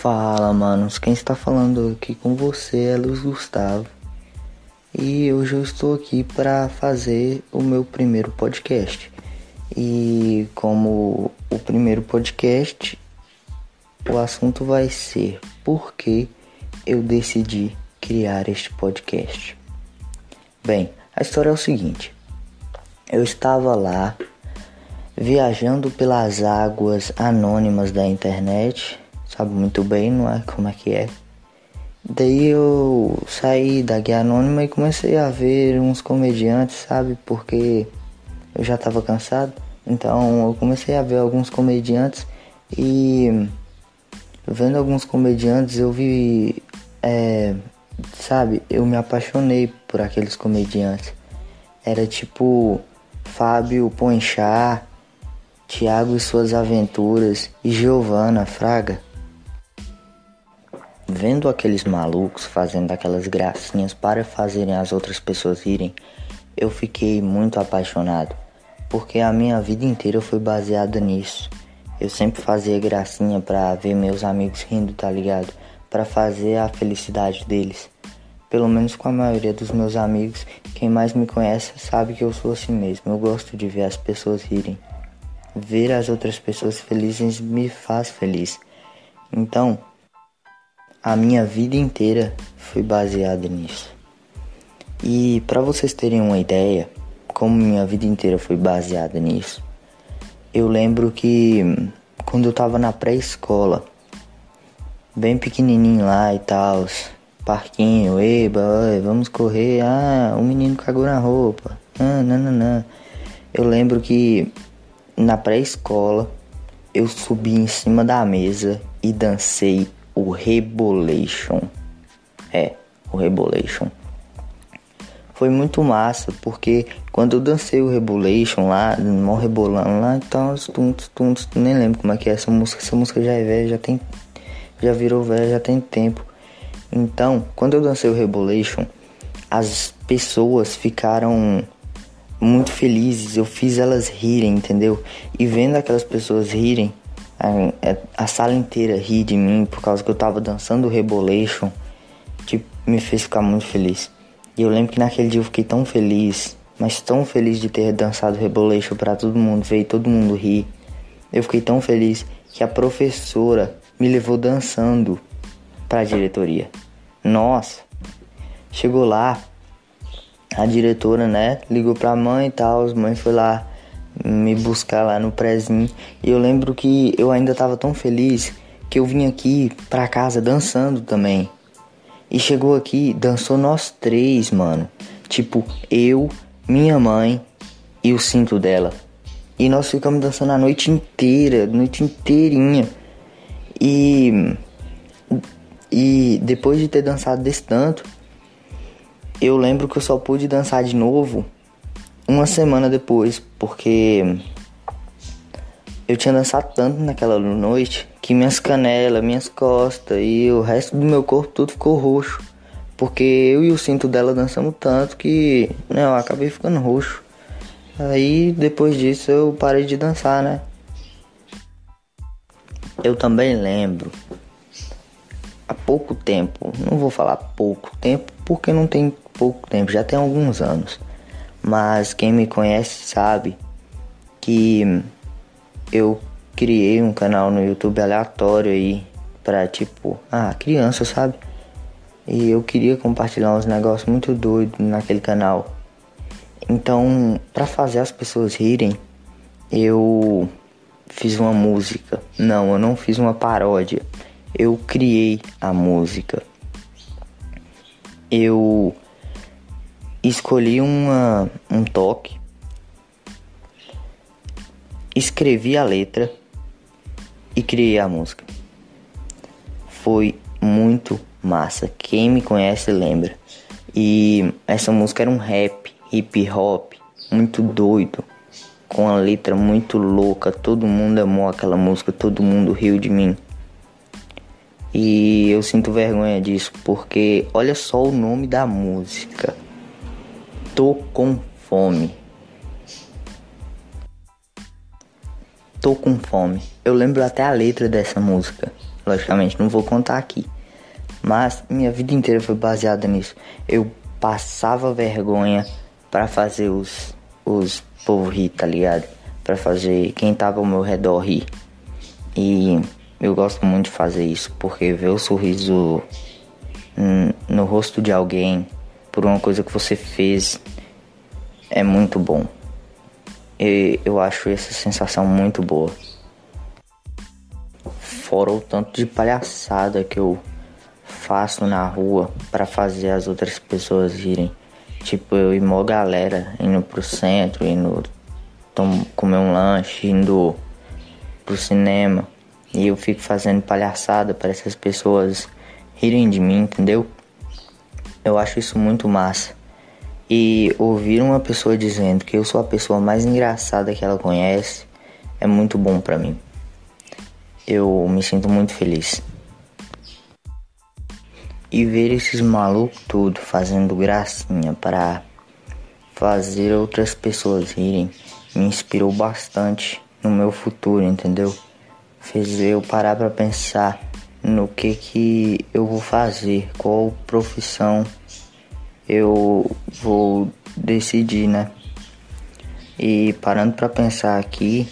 Fala, manos. Quem está falando aqui com você é Luiz Gustavo. E hoje eu estou aqui para fazer o meu primeiro podcast. E como o primeiro podcast, o assunto vai ser por que eu decidi criar este podcast. Bem, a história é o seguinte: eu estava lá viajando pelas águas anônimas da internet, sabe muito bem, não é como é que é. Daí eu saí da guia anônima e comecei a ver uns comediantes, sabe? Porque eu já estava cansado. Então eu comecei a ver alguns comediantes e vendo alguns comediantes eu vi, é, sabe? Eu me apaixonei por aqueles comediantes. Era tipo Fábio Ponchar, Tiago e suas aventuras e Giovanna Fraga. Vendo aqueles malucos fazendo aquelas gracinhas para fazerem as outras pessoas rirem, eu fiquei muito apaixonado, porque a minha vida inteira foi baseada nisso. Eu sempre fazia gracinha para ver meus amigos rindo, tá ligado? Para fazer a felicidade deles. Pelo menos com a maioria dos meus amigos, quem mais me conhece sabe que eu sou assim mesmo. Eu gosto de ver as pessoas rirem. Ver as outras pessoas felizes me faz feliz. Então, a minha vida inteira foi baseada nisso. E para vocês terem uma ideia, como minha vida inteira foi baseada nisso, eu lembro que quando eu tava na pré-escola, bem pequenininho lá e tal, parquinho, eba, vamos correr, ah, o menino cagou na roupa, ah, não, não, não. Eu lembro que na pré-escola, eu subi em cima da mesa e dancei o Rebolation. É, o Rebolation. Foi muito massa, porque quando eu dancei o Rebolation lá, mó rebolando lá, então, tum, tum, nem lembro como é que é essa música. Essa música já é velha, já tem. Já virou velha, já tem tempo. Então, quando eu dancei o Rebolation, as pessoas ficaram muito felizes, eu fiz elas rirem, entendeu? E vendo aquelas pessoas rirem, a, a, sala inteira rir de mim por causa que eu tava dançando o Rebolation, tipo, me fez ficar muito feliz. E eu lembro que naquele dia eu fiquei tão feliz, mas tão feliz de ter dançado Rebolation para todo mundo ver todo mundo rir. Eu fiquei tão feliz que a professora me levou dançando para a diretoria. Nossa, chegou lá, a diretora, né, ligou pra mãe e tal, as mães foi lá me buscar lá no prezinho. E eu lembro que eu ainda tava tão feliz que eu vim aqui pra casa dançando também. E chegou aqui, dançou nós três, mano. Tipo, eu, minha mãe e o cinto dela. E nós ficamos dançando a noite inteira, noite inteirinha. E e depois de ter dançado desse tanto, eu lembro que eu só pude dançar de novo uma semana depois, porque eu tinha dançado tanto naquela noite que minhas canelas, minhas costas e o resto do meu corpo tudo ficou roxo. Porque eu e o cinto dela dançamos tanto que né, eu acabei ficando roxo. Aí depois disso eu parei de dançar, né? Eu também lembro há pouco tempo, não vou falar pouco tempo porque não tem pouco tempo, já tem alguns anos. Mas quem me conhece sabe que eu criei um canal no YouTube aleatório aí pra tipo, ah, criança, sabe? E eu queria compartilhar uns negócios muito doidos naquele canal. Então, para fazer as pessoas rirem, eu fiz uma música. Não, eu não fiz uma paródia eu criei a música. Eu escolhi uma, um toque, escrevi a letra e criei a música. Foi muito massa. Quem me conhece lembra. E essa música era um rap, hip hop, muito doido, com a letra muito louca. Todo mundo amou aquela música, todo mundo riu de mim. E eu sinto vergonha disso porque olha só o nome da música. Tô com fome. Tô com fome. Eu lembro até a letra dessa música. logicamente não vou contar aqui. Mas minha vida inteira foi baseada nisso. Eu passava vergonha para fazer os, os povo rir, tá ligado? Para fazer quem tava ao meu redor rir. E eu gosto muito de fazer isso, porque ver o sorriso no rosto de alguém por uma coisa que você fez é muito bom. E eu acho essa sensação muito boa. Fora o tanto de palhaçada que eu faço na rua para fazer as outras pessoas irem. Tipo, eu e mó galera indo pro centro, indo comer um lanche, indo pro cinema. E eu fico fazendo palhaçada para essas pessoas rirem de mim, entendeu? Eu acho isso muito massa. E ouvir uma pessoa dizendo que eu sou a pessoa mais engraçada que ela conhece é muito bom para mim. Eu me sinto muito feliz. E ver esses malucos tudo fazendo gracinha para fazer outras pessoas rirem me inspirou bastante no meu futuro, entendeu? Fez eu parar para pensar no que que eu vou fazer, qual profissão eu vou decidir, né? E parando para pensar aqui,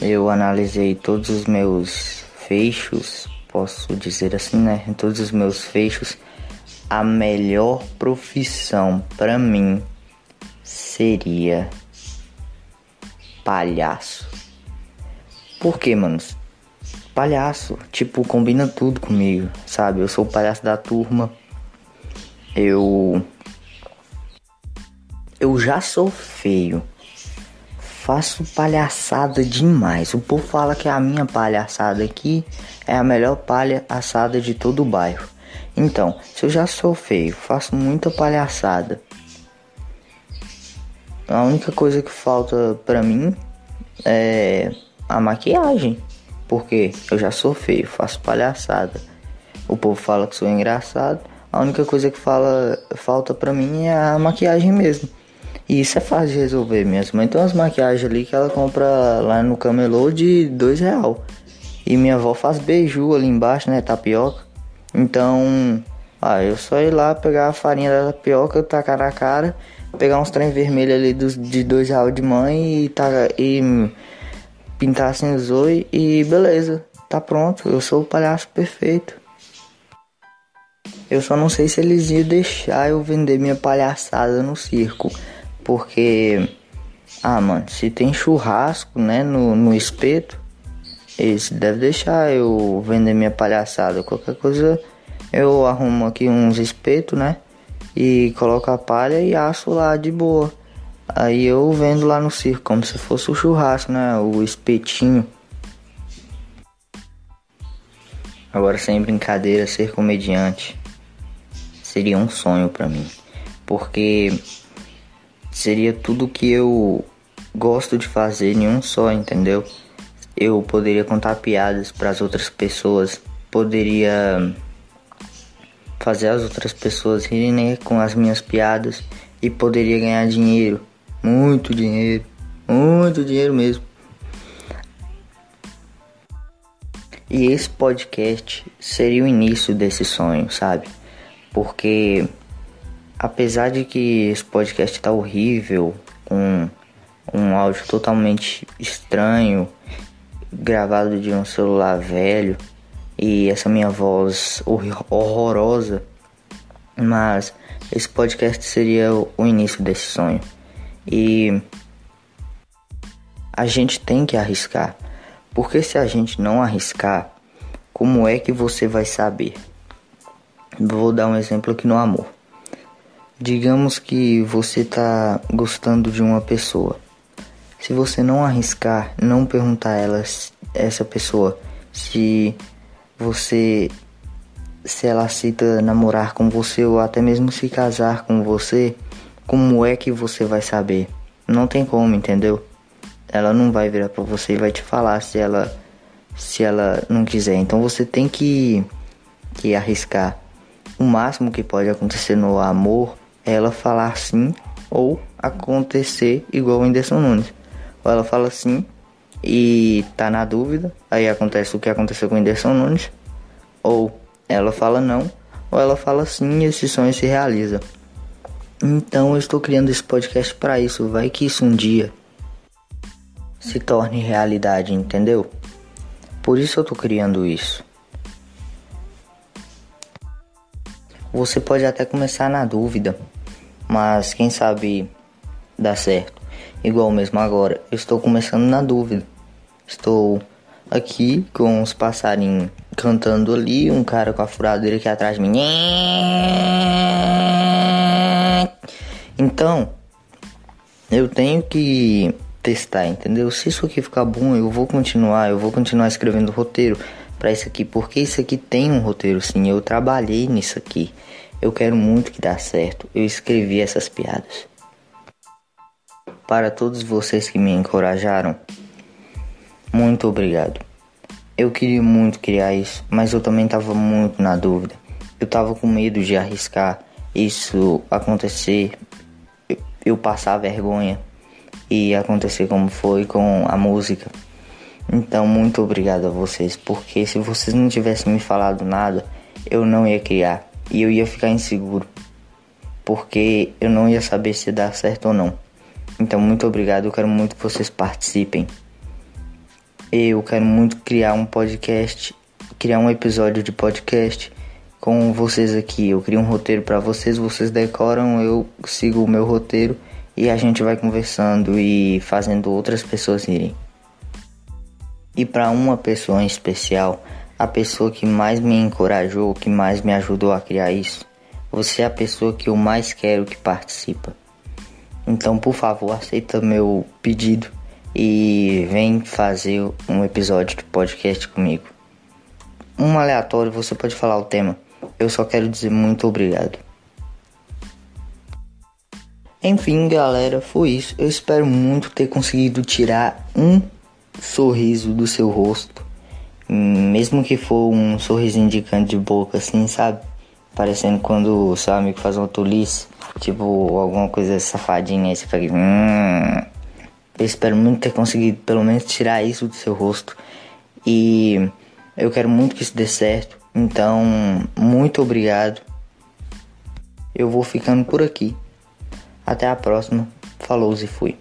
eu analisei todos os meus fechos, posso dizer assim, né? Todos os meus fechos, a melhor profissão para mim seria palhaço. Por quê, manos? Palhaço. Tipo, combina tudo comigo, sabe? Eu sou o palhaço da turma. Eu. Eu já sou feio. Faço palhaçada demais. O povo fala que a minha palhaçada aqui é a melhor palha assada de todo o bairro. Então, se eu já sou feio, faço muita palhaçada. A única coisa que falta pra mim é a maquiagem. Porque eu já sou feio, faço palhaçada. O povo fala que sou engraçado. A única coisa que fala, falta pra mim é a maquiagem mesmo. E isso é fácil de resolver. Mãe tem umas maquiagens ali que ela compra lá no camelô de dois real. E minha avó faz beiju ali embaixo, né? Tapioca. Então, ah, eu só ir lá pegar a farinha da tapioca, tacar na cara, pegar uns trem vermelho ali dos, de dois real de mãe e, e pintar assim os olhos e beleza, tá pronto, eu sou o palhaço perfeito. Eu só não sei se eles iam deixar eu vender minha palhaçada no circo, porque, ah mano, se tem churrasco, né, no, no espeto, eles devem deixar eu vender minha palhaçada. Qualquer coisa eu arrumo aqui uns espetos, né, e coloco a palha e aço lá de boa. Aí eu vendo lá no circo, como se fosse o churrasco, né? O espetinho. Agora, sem brincadeira, ser comediante seria um sonho para mim. Porque seria tudo que eu gosto de fazer em um só, entendeu? Eu poderia contar piadas para as outras pessoas, poderia fazer as outras pessoas rirem né, com as minhas piadas e poderia ganhar dinheiro muito dinheiro, muito dinheiro mesmo. E esse podcast seria o início desse sonho, sabe? Porque apesar de que esse podcast tá horrível, com um áudio totalmente estranho, gravado de um celular velho, e essa minha voz horrorosa, mas esse podcast seria o início desse sonho. E a gente tem que arriscar. Porque se a gente não arriscar, como é que você vai saber? Vou dar um exemplo aqui no amor. Digamos que você está gostando de uma pessoa. Se você não arriscar, não perguntar a ela, essa pessoa, se você se ela aceita namorar com você ou até mesmo se casar com você, como é que você vai saber? Não tem como, entendeu? Ela não vai virar para você e vai te falar se ela se ela não quiser. Então você tem que que arriscar. O máximo que pode acontecer no amor é ela falar sim ou acontecer igual o Whindersson Nunes. Ou ela fala sim e tá na dúvida, aí acontece o que aconteceu com o Whindersson Nunes, ou ela fala não, ou ela fala sim e esse sonho se realiza. Então eu estou criando esse podcast para isso, vai que isso um dia se torne realidade, entendeu? Por isso eu tô criando isso. Você pode até começar na dúvida, mas quem sabe dá certo. Igual mesmo agora, eu estou começando na dúvida. Estou aqui com os passarinhos cantando ali, um cara com a furadeira aqui atrás de mim. Então, eu tenho que testar, entendeu? Se isso aqui ficar bom, eu vou continuar, eu vou continuar escrevendo roteiro para isso aqui, porque isso aqui tem um roteiro sim, eu trabalhei nisso aqui. Eu quero muito que dá certo. Eu escrevi essas piadas. Para todos vocês que me encorajaram, muito obrigado. Eu queria muito criar isso, mas eu também estava muito na dúvida. Eu estava com medo de arriscar isso acontecer, eu passar vergonha e acontecer como foi com a música. Então, muito obrigado a vocês, porque se vocês não tivessem me falado nada, eu não ia criar e eu ia ficar inseguro, porque eu não ia saber se dá certo ou não. Então, muito obrigado, eu quero muito que vocês participem. Eu quero muito criar um podcast, criar um episódio de podcast com vocês aqui. Eu crio um roteiro para vocês, vocês decoram, eu sigo o meu roteiro e a gente vai conversando e fazendo outras pessoas irem. E para uma pessoa em especial, a pessoa que mais me encorajou, que mais me ajudou a criar isso, você é a pessoa que eu mais quero que participa. Então, por favor, aceita meu pedido e vem fazer um episódio de podcast comigo. Um aleatório, você pode falar o tema. Eu só quero dizer muito obrigado. Enfim, galera, foi isso. Eu espero muito ter conseguido tirar um sorriso do seu rosto. Mesmo que for um sorrisinho de canto de boca, assim, sabe? Parecendo quando o seu amigo faz uma tolice. Tipo, alguma coisa safadinha aí você fica. Hum. Eu espero muito ter conseguido pelo menos tirar isso do seu rosto. E eu quero muito que isso dê certo. Então, muito obrigado. Eu vou ficando por aqui. Até a próxima. Falou e fui.